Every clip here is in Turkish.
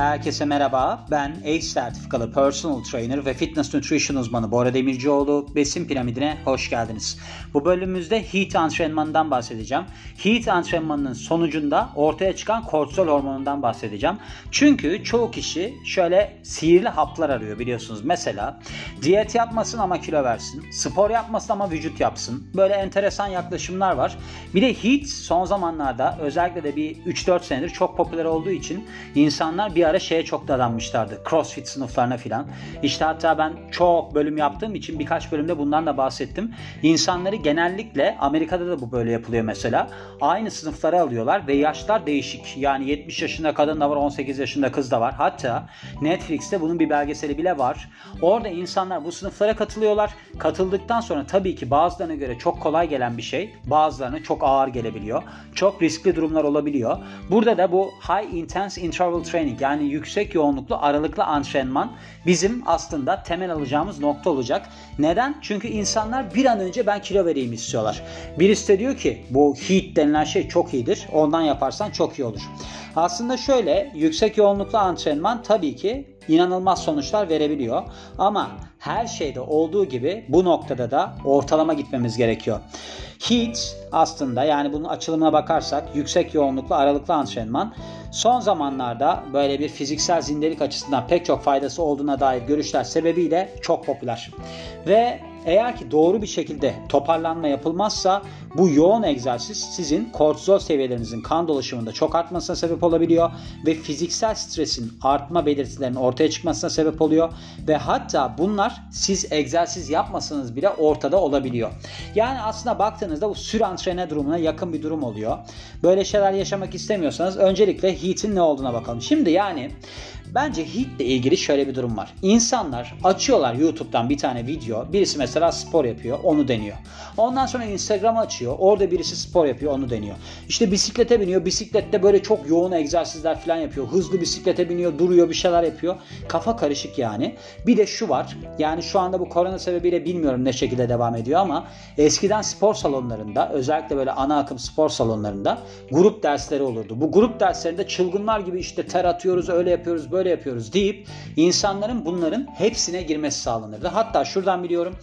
Herkese merhaba. Ben ACE sertifikalı personal trainer ve fitness nutrition uzmanı Bora Demircioğlu. Besin piramidine hoş geldiniz. Bu bölümümüzde HEAT antrenmanından bahsedeceğim. HEAT antrenmanının sonucunda ortaya çıkan kortizol hormonundan bahsedeceğim. Çünkü çoğu kişi şöyle sihirli haplar arıyor biliyorsunuz. Mesela diyet yapmasın ama kilo versin. Spor yapmasın ama vücut yapsın. Böyle enteresan yaklaşımlar var. Bir de HEAT son zamanlarda özellikle de bir 3-4 senedir çok popüler olduğu için insanlar bir ara şeye çok dadanmışlardı. Crossfit sınıflarına filan. İşte hatta ben çok bölüm yaptığım için birkaç bölümde bundan da bahsettim. İnsanları genellikle Amerika'da da bu böyle yapılıyor mesela. Aynı sınıflara alıyorlar ve yaşlar değişik. Yani 70 yaşında kadın da var, 18 yaşında kız da var. Hatta Netflix'te bunun bir belgeseli bile var. Orada insanlar bu sınıflara katılıyorlar. Katıldıktan sonra tabii ki bazılarına göre çok kolay gelen bir şey, bazılarına çok ağır gelebiliyor. Çok riskli durumlar olabiliyor. Burada da bu high intense interval training yani yüksek yoğunluklu aralıklı antrenman bizim aslında temel alacağımız nokta olacak. Neden? Çünkü insanlar bir an önce ben kilo vereyim istiyorlar. Birisi de diyor ki bu HEAT denilen şey çok iyidir. Ondan yaparsan çok iyi olur. Aslında şöyle yüksek yoğunluklu antrenman tabii ki inanılmaz sonuçlar verebiliyor. Ama her şeyde olduğu gibi bu noktada da ortalama gitmemiz gerekiyor. HEAT aslında yani bunun açılımına bakarsak yüksek yoğunluklu aralıklı antrenman son zamanlarda böyle bir fiziksel zindelik açısından pek çok faydası olduğuna dair görüşler sebebiyle çok popüler. Ve eğer ki doğru bir şekilde toparlanma yapılmazsa bu yoğun egzersiz sizin kortizol seviyelerinizin kan dolaşımında çok artmasına sebep olabiliyor ve fiziksel stresin artma belirtilerinin ortaya çıkmasına sebep oluyor ve hatta bunlar siz egzersiz yapmasanız bile ortada olabiliyor. Yani aslında baktığınızda bu sür antrene durumuna yakın bir durum oluyor. Böyle şeyler yaşamak istemiyorsanız öncelikle HEAT'in ne olduğuna bakalım. Şimdi yani Bence HIIT ile ilgili şöyle bir durum var. İnsanlar açıyorlar YouTube'dan bir tane video. Birisi mesela spor yapıyor, onu deniyor. Ondan sonra Instagram açıyor. Orada birisi spor yapıyor, onu deniyor. İşte bisiklete biniyor. Bisiklette böyle çok yoğun egzersizler falan yapıyor. Hızlı bisiklete biniyor, duruyor, bir şeyler yapıyor. Kafa karışık yani. Bir de şu var. Yani şu anda bu korona sebebiyle bilmiyorum ne şekilde devam ediyor ama eskiden spor salonlarında özellikle böyle ana akım spor salonlarında grup dersleri olurdu. Bu grup derslerinde çılgınlar gibi işte ter atıyoruz, öyle yapıyoruz, böyle yapıyoruz deyip insanların bunların hepsine girmesi sağlanırdı. Hatta şuradan biliyorum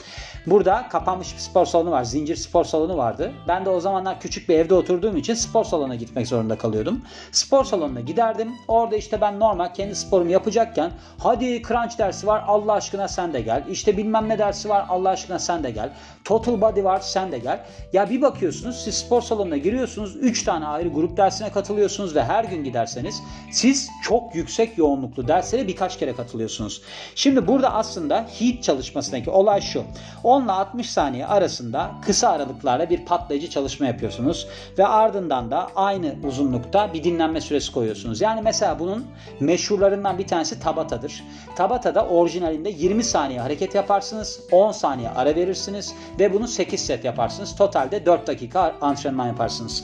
burada kapanmış bir spor salonu var. Zincir spor salonu vardı. Ben de o zamanlar küçük bir evde oturduğum için spor salonuna gitmek zorunda kalıyordum. Spor salonuna giderdim. Orada işte ben normal kendi sporumu yapacakken hadi crunch dersi var Allah aşkına sen de gel. İşte bilmem ne dersi var Allah aşkına sen de gel. Total body var sen de gel. Ya bir bakıyorsunuz siz spor salonuna giriyorsunuz. 3 tane ayrı grup dersine katılıyorsunuz ve her gün giderseniz siz çok yüksek yoğunluk yoğunluklu derslere birkaç kere katılıyorsunuz. Şimdi burada aslında HEAT çalışmasındaki olay şu. 10 ile 60 saniye arasında kısa aralıklarla bir patlayıcı çalışma yapıyorsunuz ve ardından da aynı uzunlukta bir dinlenme süresi koyuyorsunuz. Yani mesela bunun meşhurlarından bir tanesi Tabata'dır. Tabata'da orijinalinde 20 saniye hareket yaparsınız, 10 saniye ara verirsiniz ve bunu 8 set yaparsınız. Totalde 4 dakika antrenman yaparsınız.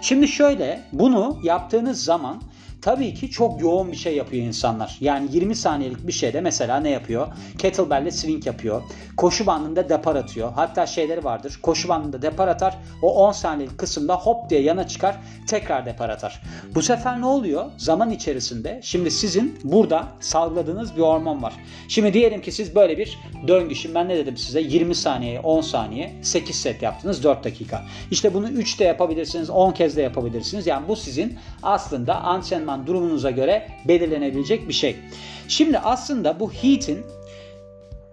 Şimdi şöyle bunu yaptığınız zaman Tabii ki çok yoğun bir şey yapıyor insanlar. Yani 20 saniyelik bir şeyde mesela ne yapıyor? Kettlebell'le swing yapıyor. Koşu bandında depar atıyor. Hatta şeyleri vardır. Koşu bandında depar atar. O 10 saniyelik kısımda hop diye yana çıkar. Tekrar depar atar. Bu sefer ne oluyor? Zaman içerisinde şimdi sizin burada salgıladığınız bir hormon var. Şimdi diyelim ki siz böyle bir döngü. Şimdi ben ne dedim size? 20 saniye, 10 saniye, 8 set yaptınız 4 dakika. İşte bunu 3 de yapabilirsiniz, 10 kez de yapabilirsiniz. Yani bu sizin aslında antrenman zaman durumunuza göre belirlenebilecek bir şey. Şimdi aslında bu heat'in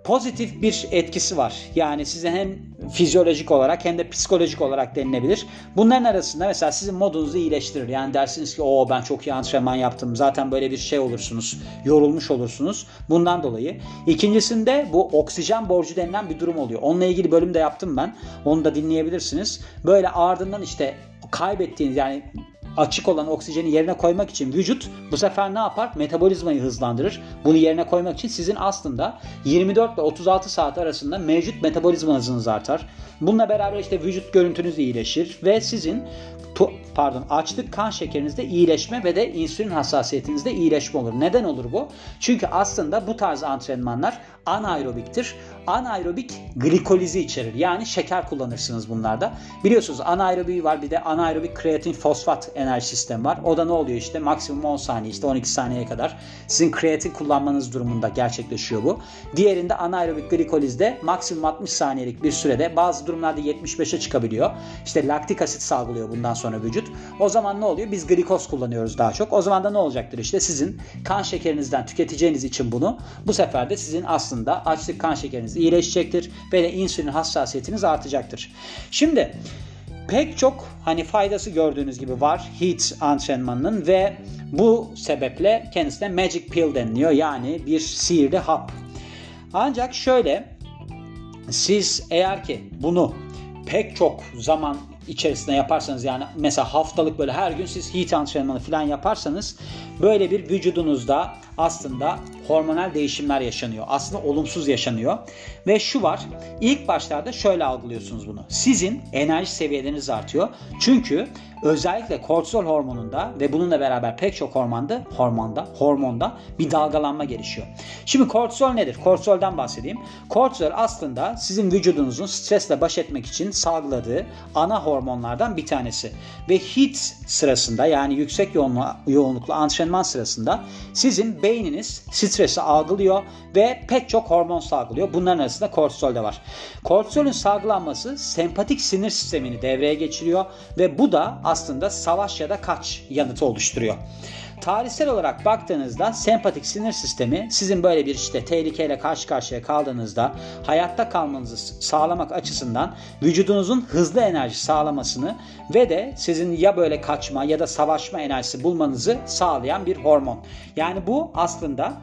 pozitif bir etkisi var. Yani size hem fizyolojik olarak hem de psikolojik olarak denilebilir. Bunların arasında mesela sizin modunuzu iyileştirir. Yani dersiniz ki o ben çok iyi antrenman yaptım. Zaten böyle bir şey olursunuz. Yorulmuş olursunuz. Bundan dolayı. İkincisinde bu oksijen borcu denilen bir durum oluyor. Onunla ilgili bölüm de yaptım ben. Onu da dinleyebilirsiniz. Böyle ardından işte kaybettiğiniz yani açık olan oksijeni yerine koymak için vücut bu sefer ne yapar? Metabolizmayı hızlandırır. Bunu yerine koymak için sizin aslında 24 ile 36 saat arasında mevcut metabolizma hızınız artar. Bununla beraber işte vücut görüntünüz iyileşir ve sizin pardon açlık kan şekerinizde iyileşme ve de insülin hassasiyetinizde iyileşme olur. Neden olur bu? Çünkü aslında bu tarz antrenmanlar anaerobiktir. Anaerobik glikolizi içerir. Yani şeker kullanırsınız bunlarda. Biliyorsunuz anaerobi var bir de anaerobik kreatin fosfat enerji sistemi var. O da ne oluyor işte maksimum 10 saniye işte 12 saniyeye kadar sizin kreatin kullanmanız durumunda gerçekleşiyor bu. Diğerinde anaerobik glikolizde maksimum 60 saniyelik bir sürede bazı durumlarda 75'e çıkabiliyor. İşte laktik asit salgılıyor bundan sonra vücut. O zaman ne oluyor? Biz glikoz kullanıyoruz daha çok. O zaman da ne olacaktır işte sizin kan şekerinizden tüketeceğiniz için bunu bu sefer de sizin aslında açlık kan şekeriniz iyileşecektir ve de insülin hassasiyetiniz artacaktır. Şimdi pek çok hani faydası gördüğünüz gibi var HEAT antrenmanının ve bu sebeple kendisine Magic Pill deniliyor. Yani bir sihirli hap. Ancak şöyle siz eğer ki bunu pek çok zaman içerisinde yaparsanız yani mesela haftalık böyle her gün siz heat antrenmanı falan yaparsanız böyle bir vücudunuzda aslında hormonal değişimler yaşanıyor. Aslında olumsuz yaşanıyor. Ve şu var. İlk başlarda şöyle algılıyorsunuz bunu. Sizin enerji seviyeleriniz artıyor. Çünkü özellikle kortizol hormonunda ve bununla beraber pek çok hormonda, hormonda, hormonda bir dalgalanma gelişiyor. Şimdi kortizol nedir? Kortizoldan bahsedeyim. Kortizol aslında sizin vücudunuzun stresle baş etmek için salgıladığı ana hormonlardan bir tanesi. Ve HIIT sırasında yani yüksek yoğunlu, yoğunluklu antrenman sırasında sizin beyniniz stresi algılıyor ve pek çok hormon salgılıyor. Bunların arasında kortizol de var. Kortizolün salgılanması sempatik sinir sistemini devreye geçiriyor ve bu da aslında savaş ya da kaç yanıtı oluşturuyor. Tarihsel olarak baktığınızda sempatik sinir sistemi sizin böyle bir işte tehlikeyle karşı karşıya kaldığınızda hayatta kalmanızı sağlamak açısından vücudunuzun hızlı enerji sağlamasını ve de sizin ya böyle kaçma ya da savaşma enerjisi bulmanızı sağlayan bir hormon. Yani bu aslında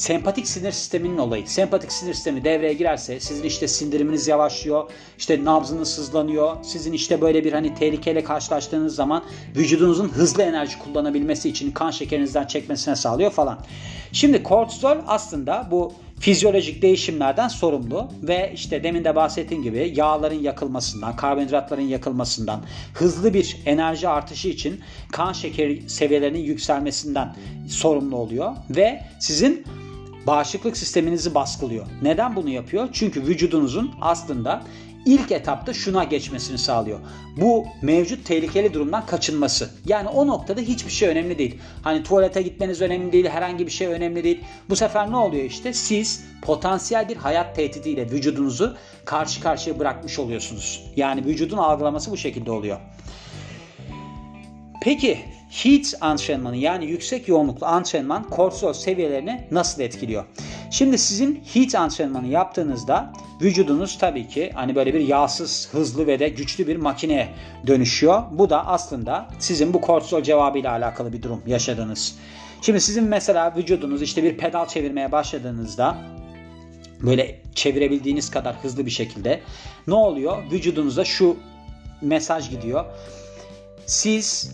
sempatik sinir sisteminin olayı. Sempatik sinir sistemi devreye girerse sizin işte sindiriminiz yavaşlıyor, işte nabzınız hızlanıyor. Sizin işte böyle bir hani tehlikeyle karşılaştığınız zaman vücudunuzun hızlı enerji kullanabilmesi için kan şekerinizden çekmesine sağlıyor falan. Şimdi kortizol aslında bu fizyolojik değişimlerden sorumlu ve işte demin de bahsettiğim gibi yağların yakılmasından, karbonhidratların yakılmasından, hızlı bir enerji artışı için kan şekeri seviyelerinin yükselmesinden sorumlu oluyor ve sizin bağışıklık sisteminizi baskılıyor. Neden bunu yapıyor? Çünkü vücudunuzun aslında ilk etapta şuna geçmesini sağlıyor. Bu mevcut tehlikeli durumdan kaçınması. Yani o noktada hiçbir şey önemli değil. Hani tuvalete gitmeniz önemli değil, herhangi bir şey önemli değil. Bu sefer ne oluyor işte? Siz potansiyel bir hayat tehdidiyle vücudunuzu karşı karşıya bırakmış oluyorsunuz. Yani vücudun algılaması bu şekilde oluyor. Peki HEAT antrenmanı yani yüksek yoğunluklu antrenman kortizol seviyelerini nasıl etkiliyor? Şimdi sizin HEAT antrenmanı yaptığınızda vücudunuz tabii ki hani böyle bir yağsız, hızlı ve de güçlü bir makineye dönüşüyor. Bu da aslında sizin bu kortizol cevabıyla alakalı bir durum yaşadığınız. Şimdi sizin mesela vücudunuz işte bir pedal çevirmeye başladığınızda böyle çevirebildiğiniz kadar hızlı bir şekilde ne oluyor? Vücudunuza şu mesaj gidiyor. Siz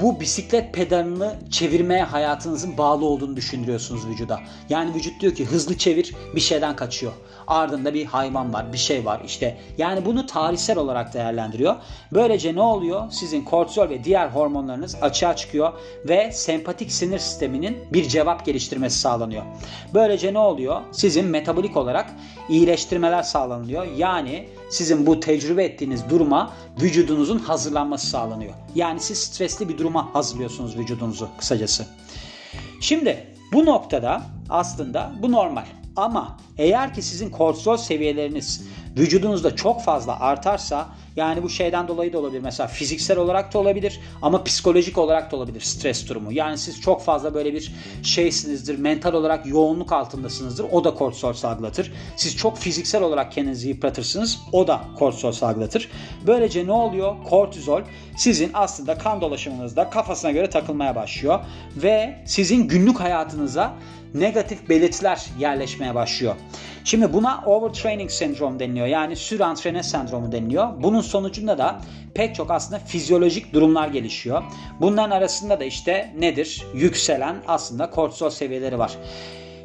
bu bisiklet pedalını çevirmeye hayatınızın bağlı olduğunu düşündürüyorsunuz vücuda. Yani vücut diyor ki hızlı çevir bir şeyden kaçıyor. Ardında bir hayvan var, bir şey var işte. Yani bunu tarihsel olarak değerlendiriyor. Böylece ne oluyor? Sizin kortizol ve diğer hormonlarınız açığa çıkıyor ve sempatik sinir sisteminin bir cevap geliştirmesi sağlanıyor. Böylece ne oluyor? Sizin metabolik olarak iyileştirmeler sağlanıyor. Yani sizin bu tecrübe ettiğiniz duruma vücudunuzun hazırlanması sağlanıyor. Yani siz stresli bir duruma hazırlıyorsunuz vücudunuzu kısacası. Şimdi bu noktada aslında bu normal. Ama eğer ki sizin kortizol seviyeleriniz vücudunuzda çok fazla artarsa yani bu şeyden dolayı da olabilir. Mesela fiziksel olarak da olabilir ama psikolojik olarak da olabilir stres durumu. Yani siz çok fazla böyle bir şeysinizdir. Mental olarak yoğunluk altındasınızdır. O da kortizol salgılatır. Siz çok fiziksel olarak kendinizi yıpratırsınız. O da kortizol salgılatır. Böylece ne oluyor? Kortizol sizin aslında kan dolaşımınızda kafasına göre takılmaya başlıyor ve sizin günlük hayatınıza negatif belirtiler yerleşmeye başlıyor. Şimdi buna overtraining sendrom deniliyor. Yani sürantrene sendromu deniliyor. Bunun sonucunda da pek çok aslında fizyolojik durumlar gelişiyor. Bunların arasında da işte nedir? Yükselen aslında kortizol seviyeleri var.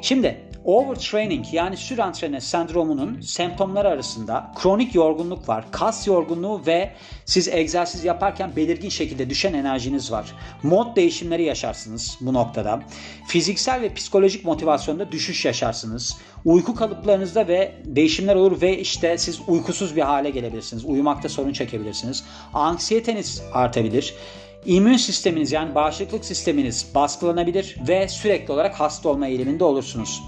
Şimdi overtraining yani sürantrene sendromunun semptomları arasında kronik yorgunluk var, kas yorgunluğu ve siz egzersiz yaparken belirgin şekilde düşen enerjiniz var. Mod değişimleri yaşarsınız bu noktada. Fiziksel ve psikolojik motivasyonda düşüş yaşarsınız. Uyku kalıplarınızda ve değişimler olur ve işte siz uykusuz bir hale gelebilirsiniz. Uyumakta sorun çekebilirsiniz. Anksiyeteniz artabilir. İmmün sisteminiz yani bağışıklık sisteminiz baskılanabilir ve sürekli olarak hasta olma eğiliminde olursunuz.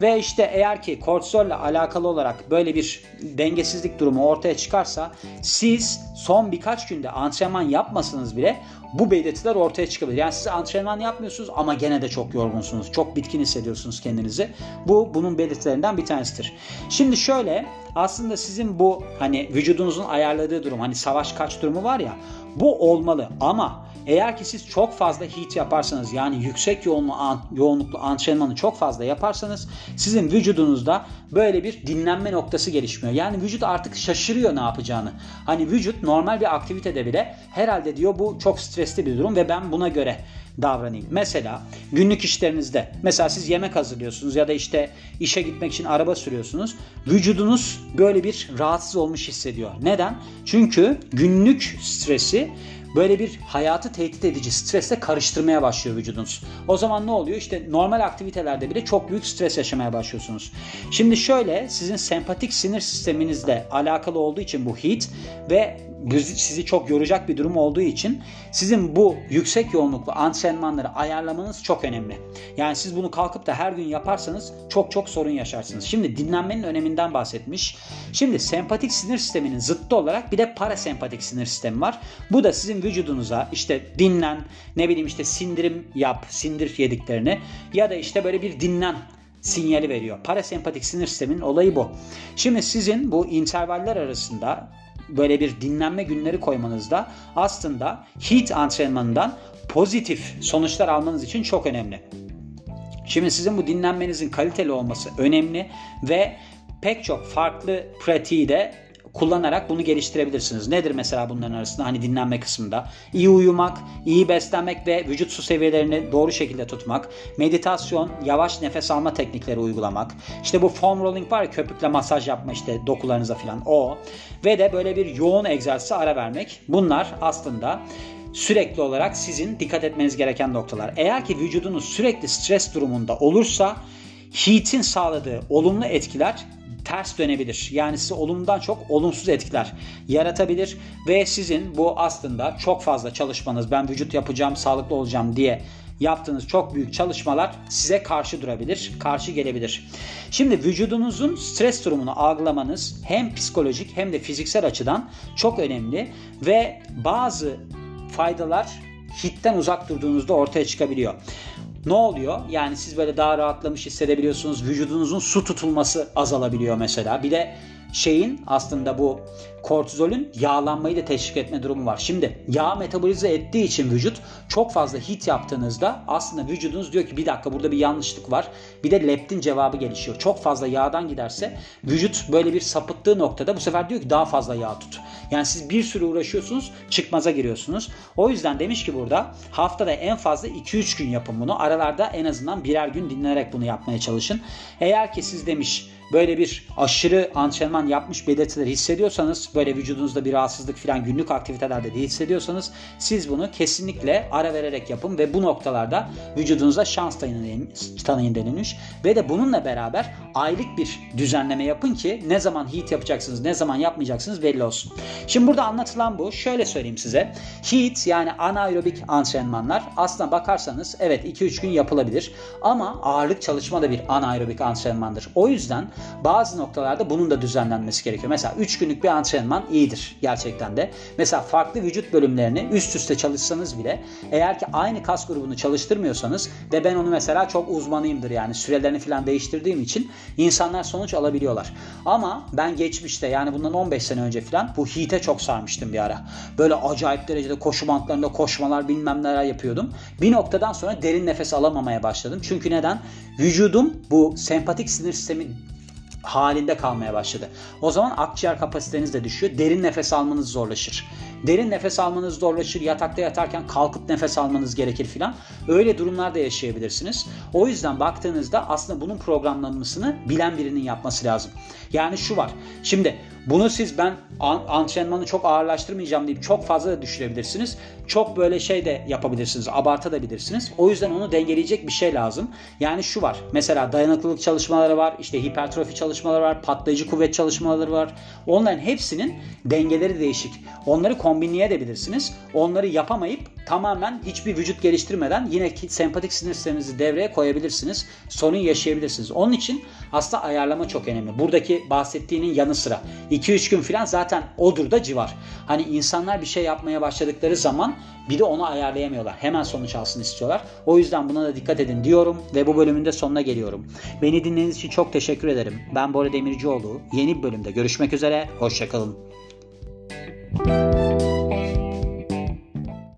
Ve işte eğer ki kortizolle alakalı olarak böyle bir dengesizlik durumu ortaya çıkarsa siz son birkaç günde antrenman yapmasanız bile bu belirtiler ortaya çıkabilir. Yani siz antrenman yapmıyorsunuz ama gene de çok yorgunsunuz. Çok bitkin hissediyorsunuz kendinizi. Bu bunun belirtilerinden bir tanesidir. Şimdi şöyle aslında sizin bu hani vücudunuzun ayarladığı durum hani savaş kaç durumu var ya bu olmalı ama eğer ki siz çok fazla heat yaparsanız yani yüksek yoğunlu, yoğunluklu antrenmanı çok fazla yaparsanız sizin vücudunuzda böyle bir dinlenme noktası gelişmiyor. Yani vücut artık şaşırıyor ne yapacağını. Hani vücut normal bir aktivitede bile herhalde diyor bu çok stresli bir durum ve ben buna göre davranayım. Mesela günlük işlerinizde mesela siz yemek hazırlıyorsunuz ya da işte işe gitmek için araba sürüyorsunuz. Vücudunuz böyle bir rahatsız olmuş hissediyor. Neden? Çünkü günlük stresi böyle bir hayatı tehdit edici stresle karıştırmaya başlıyor vücudunuz. O zaman ne oluyor? İşte normal aktivitelerde bile çok büyük stres yaşamaya başlıyorsunuz. Şimdi şöyle sizin sempatik sinir sisteminizle alakalı olduğu için bu heat ve sizi çok yoracak bir durum olduğu için sizin bu yüksek yoğunluklu antrenmanları ayarlamanız çok önemli. Yani siz bunu kalkıp da her gün yaparsanız çok çok sorun yaşarsınız. Şimdi dinlenmenin öneminden bahsetmiş. Şimdi sempatik sinir sisteminin zıttı olarak bir de parasempatik sinir sistemi var. Bu da sizin vücudunuza işte dinlen, ne bileyim işte sindirim yap, sindir yediklerini ya da işte böyle bir dinlen sinyali veriyor. Parasempatik sinir sisteminin olayı bu. Şimdi sizin bu intervaller arasında böyle bir dinlenme günleri koymanızda aslında HIIT antrenmanından pozitif sonuçlar almanız için çok önemli. Şimdi sizin bu dinlenmenizin kaliteli olması önemli ve pek çok farklı pratiği de kullanarak bunu geliştirebilirsiniz. Nedir mesela bunların arasında hani dinlenme kısmında? İyi uyumak, iyi beslenmek ve vücut su seviyelerini doğru şekilde tutmak, meditasyon, yavaş nefes alma teknikleri uygulamak, işte bu foam rolling var ya köpükle masaj yapma işte dokularınıza falan o ve de böyle bir yoğun egzersize ara vermek. Bunlar aslında sürekli olarak sizin dikkat etmeniz gereken noktalar. Eğer ki vücudunuz sürekli stres durumunda olursa heat'in sağladığı olumlu etkiler ters dönebilir. Yani size olumdan çok olumsuz etkiler yaratabilir ve sizin bu aslında çok fazla çalışmanız, ben vücut yapacağım, sağlıklı olacağım diye yaptığınız çok büyük çalışmalar size karşı durabilir, karşı gelebilir. Şimdi vücudunuzun stres durumunu algılamanız hem psikolojik hem de fiziksel açıdan çok önemli ve bazı faydalar hitten uzak durduğunuzda ortaya çıkabiliyor ne oluyor? Yani siz böyle daha rahatlamış hissedebiliyorsunuz. Vücudunuzun su tutulması azalabiliyor mesela. Bir de şeyin aslında bu kortizolün yağlanmayı da teşvik etme durumu var. Şimdi yağ metabolize ettiği için vücut çok fazla hit yaptığınızda aslında vücudunuz diyor ki bir dakika burada bir yanlışlık var. Bir de leptin cevabı gelişiyor. Çok fazla yağdan giderse vücut böyle bir sapıttığı noktada bu sefer diyor ki daha fazla yağ tut. Yani siz bir sürü uğraşıyorsunuz çıkmaza giriyorsunuz. O yüzden demiş ki burada haftada en fazla 2-3 gün yapın bunu. Aralarda en azından birer gün dinlenerek bunu yapmaya çalışın. Eğer ki siz demiş böyle bir aşırı antrenman yapmış belirtiler hissediyorsanız böyle vücudunuzda bir rahatsızlık falan günlük aktivitelerde de hissediyorsanız siz bunu kesinlikle ara vererek yapın ve bu noktalarda vücudunuza şans tanıyın, denilmiş ve de bununla beraber aylık bir düzenleme yapın ki ne zaman heat yapacaksınız ne zaman yapmayacaksınız belli olsun. Şimdi burada anlatılan bu. Şöyle söyleyeyim size. Heat yani anaerobik antrenmanlar aslına bakarsanız evet 2-3 gün yapılabilir ama ağırlık çalışma da bir anaerobik antrenmandır. O yüzden bazı noktalarda bunun da düzenlenmesi gerekiyor. Mesela 3 günlük bir antrenman iyidir gerçekten de. Mesela farklı vücut bölümlerini üst üste çalışsanız bile eğer ki aynı kas grubunu çalıştırmıyorsanız ve ben onu mesela çok uzmanıyımdır yani sürelerini falan değiştirdiğim için insanlar sonuç alabiliyorlar. Ama ben geçmişte yani bundan 15 sene önce falan bu HIIT'e çok sarmıştım bir ara. Böyle acayip derecede koşu bantlarında koşmalar bilmem neler yapıyordum. Bir noktadan sonra derin nefes alamamaya başladım. Çünkü neden? Vücudum bu sempatik sinir sistemi halinde kalmaya başladı. O zaman akciğer kapasiteniz de düşüyor. Derin nefes almanız zorlaşır. Derin nefes almanız zorlaşır. Yatakta yatarken kalkıp nefes almanız gerekir filan. Öyle durumlarda yaşayabilirsiniz. O yüzden baktığınızda aslında bunun programlanmasını bilen birinin yapması lazım. Yani şu var. Şimdi bunu siz ben antrenmanı çok ağırlaştırmayacağım deyip çok fazla da düşürebilirsiniz. Çok böyle şey de yapabilirsiniz. Abartabilirsiniz. O yüzden onu dengeleyecek bir şey lazım. Yani şu var. Mesela dayanıklılık çalışmaları var. işte hipertrofi çalışmaları var. Patlayıcı kuvvet çalışmaları var. Onların hepsinin dengeleri değişik. Onları kombinleyebilirsiniz. Onları yapamayıp tamamen hiçbir vücut geliştirmeden yine sempatik sinir sisteminizi devreye koyabilirsiniz. Sorun yaşayabilirsiniz. Onun için aslında ayarlama çok önemli. Buradaki bahsettiğinin yanı sıra 2-3 gün falan zaten odur da civar. Hani insanlar bir şey yapmaya başladıkları zaman bir de onu ayarlayamıyorlar. Hemen sonuç alsın istiyorlar. O yüzden buna da dikkat edin diyorum ve bu bölümün de sonuna geliyorum. Beni dinlediğiniz için çok teşekkür ederim. Ben Bora Demircioğlu. Yeni bir bölümde görüşmek üzere. Hoşçakalın.